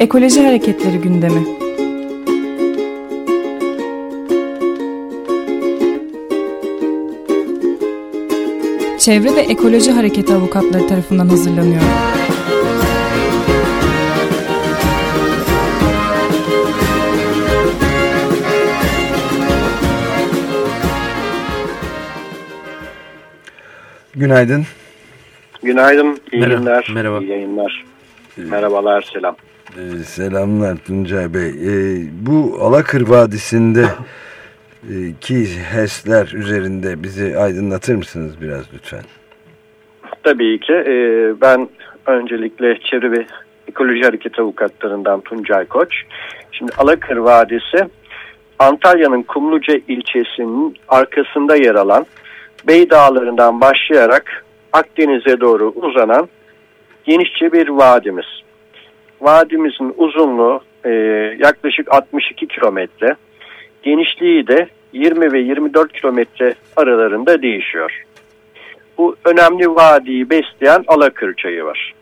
Ekoloji Hareketleri gündemi. Çevre ve Ekoloji Hareketi avukatları tarafından hazırlanıyor. Günaydın. Günaydın, iyi Merhaba, günler, merhaba. iyi yayınlar. Merhabalar, selam. Ee, selamlar Tuncay Bey. Ee, bu Alakır Vadisi'nde e, ki HES'ler üzerinde bizi aydınlatır mısınız biraz lütfen? Tabii ki e, ben öncelikle Çevre ve Ekoloji Hareket Avukatlarından Tuncay Koç. Şimdi Alakır Vadisi Antalya'nın Kumluca ilçesinin arkasında yer alan Bey Dağları'ndan başlayarak Akdeniz'e doğru uzanan genişçe bir vadimiz. Vadimizin uzunluğu e, yaklaşık 62 kilometre, genişliği de 20 ve 24 kilometre aralarında değişiyor. Bu önemli vadiyi besleyen Alakır Çayı var.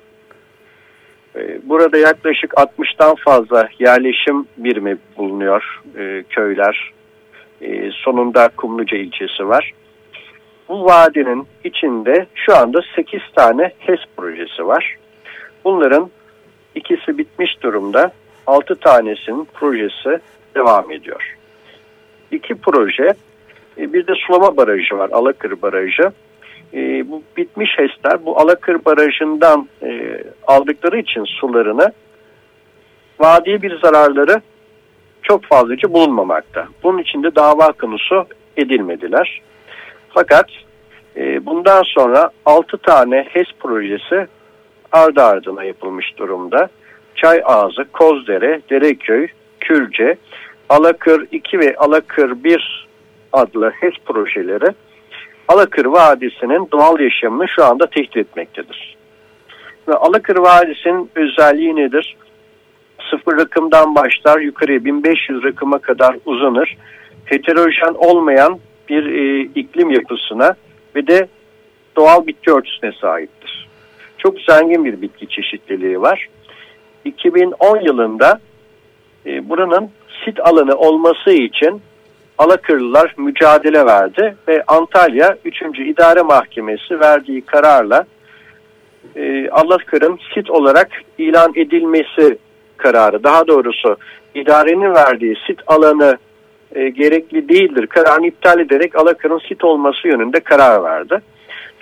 E, burada yaklaşık 60'tan fazla yerleşim birimi bulunuyor, e, köyler. E, sonunda Kumluca ilçesi var. Bu vadinin içinde şu anda 8 tane HES projesi var. Bunların ikisi bitmiş durumda. 6 tanesinin projesi devam ediyor. İki proje, e, bir de sulama barajı var, Alakır Barajı. E, bu bitmiş HES'ler bu Alakır Barajı'ndan e, aldıkları için sularını vadiye bir zararları çok fazlaca bulunmamakta. Bunun için de dava konusu edilmediler. Fakat bundan sonra 6 tane HES projesi ardı ardına yapılmış durumda. Çay Ağzı, Kozdere, Dereköy, Kürce, Alakır 2 ve Alakır 1 adlı HES projeleri Alakır Vadisi'nin doğal yaşamını şu anda tehdit etmektedir. Ve Alakır Vadisi'nin özelliği nedir? Sıfır rakımdan başlar yukarıya 1500 rakıma kadar uzanır. Heterojen olmayan bir e, iklim yapısına ve de doğal bitki örtüsüne sahiptir. Çok zengin bir bitki çeşitliliği var. 2010 yılında e, buranın sit alanı olması için Alakırlılar mücadele verdi ve Antalya 3. İdare Mahkemesi verdiği kararla e, Alakır'ın sit olarak ilan edilmesi kararı daha doğrusu idarenin verdiği sit alanı e, gerekli değildir kararını iptal ederek Alakır'ın sit olması yönünde karar verdi.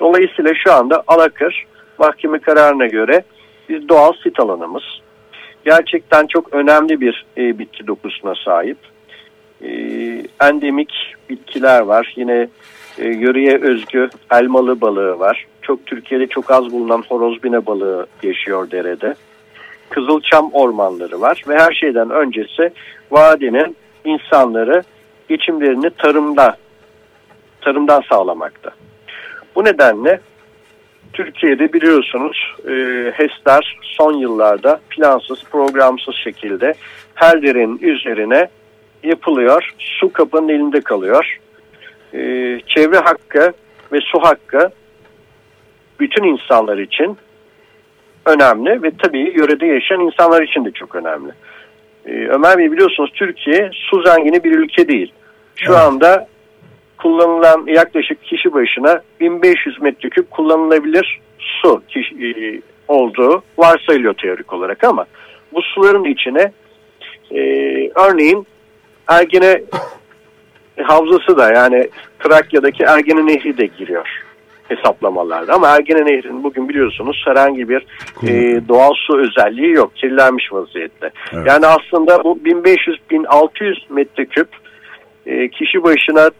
Dolayısıyla şu anda Alakır mahkeme kararına göre bir doğal sit alanımız. Gerçekten çok önemli bir e, bitki dokusuna sahip. E, endemik bitkiler var. Yine e, yöreye özgü elmalı balığı var. Çok Türkiye'de çok az bulunan horozbine balığı yaşıyor derede. Kızılçam ormanları var ve her şeyden öncesi vadinin insanları geçimlerini tarımda tarımdan sağlamakta. Bu nedenle Türkiye'de biliyorsunuz e, HES'ler son yıllarda plansız programsız şekilde her derenin üzerine yapılıyor. Su kapının elinde kalıyor. E, çevre hakkı ve su hakkı bütün insanlar için önemli ve tabii yörede yaşayan insanlar için de çok önemli. Ee, Ömer Bey biliyorsunuz Türkiye su zengini bir ülke değil. Şu evet. anda kullanılan yaklaşık kişi başına 1500 metreküp kullanılabilir su kişi, e, olduğu varsayılıyor teorik olarak ama bu suların içine e, örneğin Ergene havzası da yani Trakya'daki Ergene Nehri de giriyor hesaplamalarda. Ama Ergene Nehri'nin bugün biliyorsunuz herhangi bir e, doğal su özelliği yok. Kirlenmiş vaziyette. Evet. Yani aslında bu 1500-1600 metreküp e, kişi başına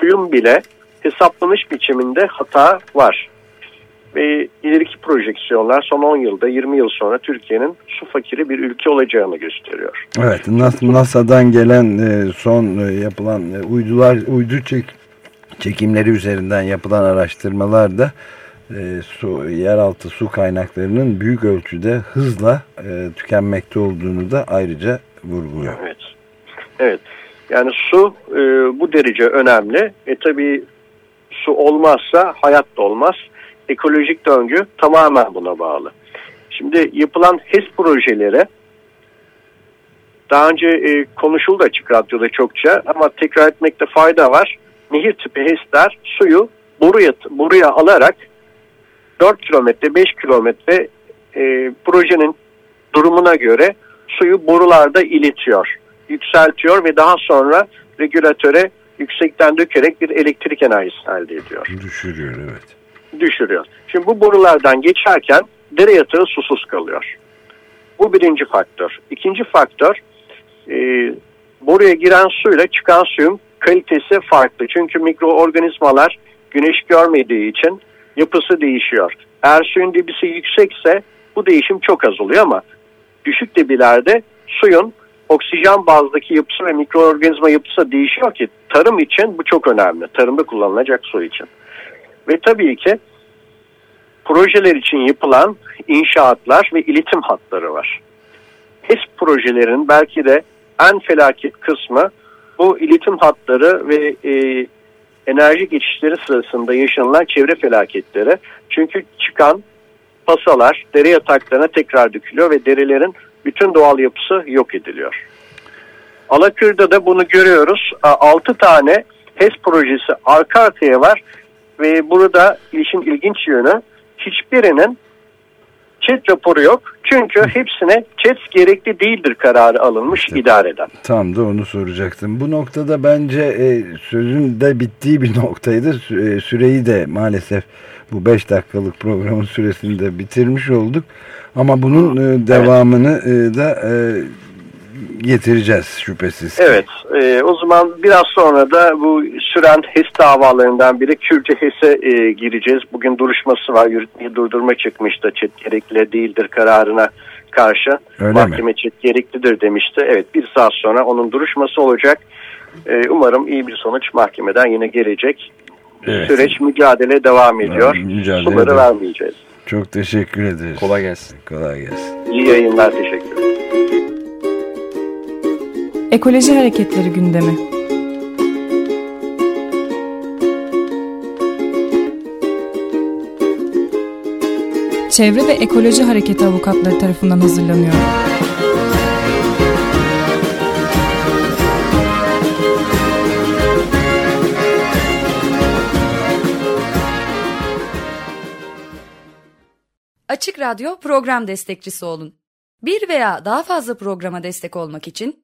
suyun bile hesaplanış biçiminde hata var. Ve ileriki projeksiyonlar son 10 yılda 20 yıl sonra Türkiye'nin su fakiri bir ülke olacağını gösteriyor. Evet NASA'dan gelen e, son e, yapılan uydular uydu çek çekimleri üzerinden yapılan araştırmalarda e, su, yeraltı su kaynaklarının büyük ölçüde hızla e, tükenmekte olduğunu da ayrıca vurguluyor. Evet. Evet. Yani su e, bu derece önemli. E tabi su olmazsa hayat da olmaz. Ekolojik döngü tamamen buna bağlı. Şimdi yapılan HES projeleri daha önce e, konuşuldu açık radyoda çokça ama tekrar etmekte fayda var. Nehir tipi HES'ler suyu boruya, boruya alarak 4 kilometre 5 kilometre e, projenin durumuna göre suyu borularda iletiyor, yükseltiyor ve daha sonra regülatöre yüksekten dökerek bir elektrik enerjisi elde ediyor. Düşürüyor evet. Düşürüyor. Şimdi bu borulardan geçerken dere yatağı susuz kalıyor. Bu birinci faktör. İkinci faktör e, boruya giren suyla çıkan suyun kalitesi farklı. Çünkü mikroorganizmalar güneş görmediği için yapısı değişiyor. Eğer suyun debisi yüksekse bu değişim çok az oluyor ama düşük debilerde suyun oksijen bazdaki yapısı ve mikroorganizma yapısı değişiyor ki tarım için bu çok önemli. Tarımda kullanılacak su için. Ve tabii ki projeler için yapılan inşaatlar ve iletim hatları var. HES projelerin belki de en felaket kısmı bu iletim hatları ve e, enerji geçişleri sırasında yaşanılan çevre felaketleri. Çünkü çıkan pasalar dere yataklarına tekrar dökülüyor ve derelerin bütün doğal yapısı yok ediliyor. Alakır'da da bunu görüyoruz. 6 tane HES projesi arka arkaya var ve burada işin ilginç yönü hiçbirinin çet raporu yok. Çünkü hepsine çet gerekli değildir kararı alınmış işte, idareden. Tam da onu soracaktım. Bu noktada bence e, sözün de bittiği bir noktaydı. E, süreyi de maalesef bu 5 dakikalık programın süresini de bitirmiş olduk. Ama bunun e, devamını e, da e, getireceğiz şüphesiz. Evet. E, o zaman biraz sonra da bu süren HES davalarından biri Kürtçe HES'e e, gireceğiz. Bugün duruşması var. Yürütmeyi durdurma çıkmıştı. Çet gerekli değildir kararına karşı. Öyle Mahkeme mi? çet gereklidir demişti. Evet bir saat sonra onun duruşması olacak. E, umarım iyi bir sonuç mahkemeden yine gelecek. Evet. Süreç mücadele devam ediyor. Mücadele Suları de. vermeyeceğiz. Çok teşekkür ederiz. Kolay gelsin. Kolay gelsin. İyi yayınlar. Teşekkür ederim. Ekoloji Hareketleri gündemi. Çevre ve Ekoloji Hareketi avukatları tarafından hazırlanıyor. Açık Radyo program destekçisi olun. Bir veya daha fazla programa destek olmak için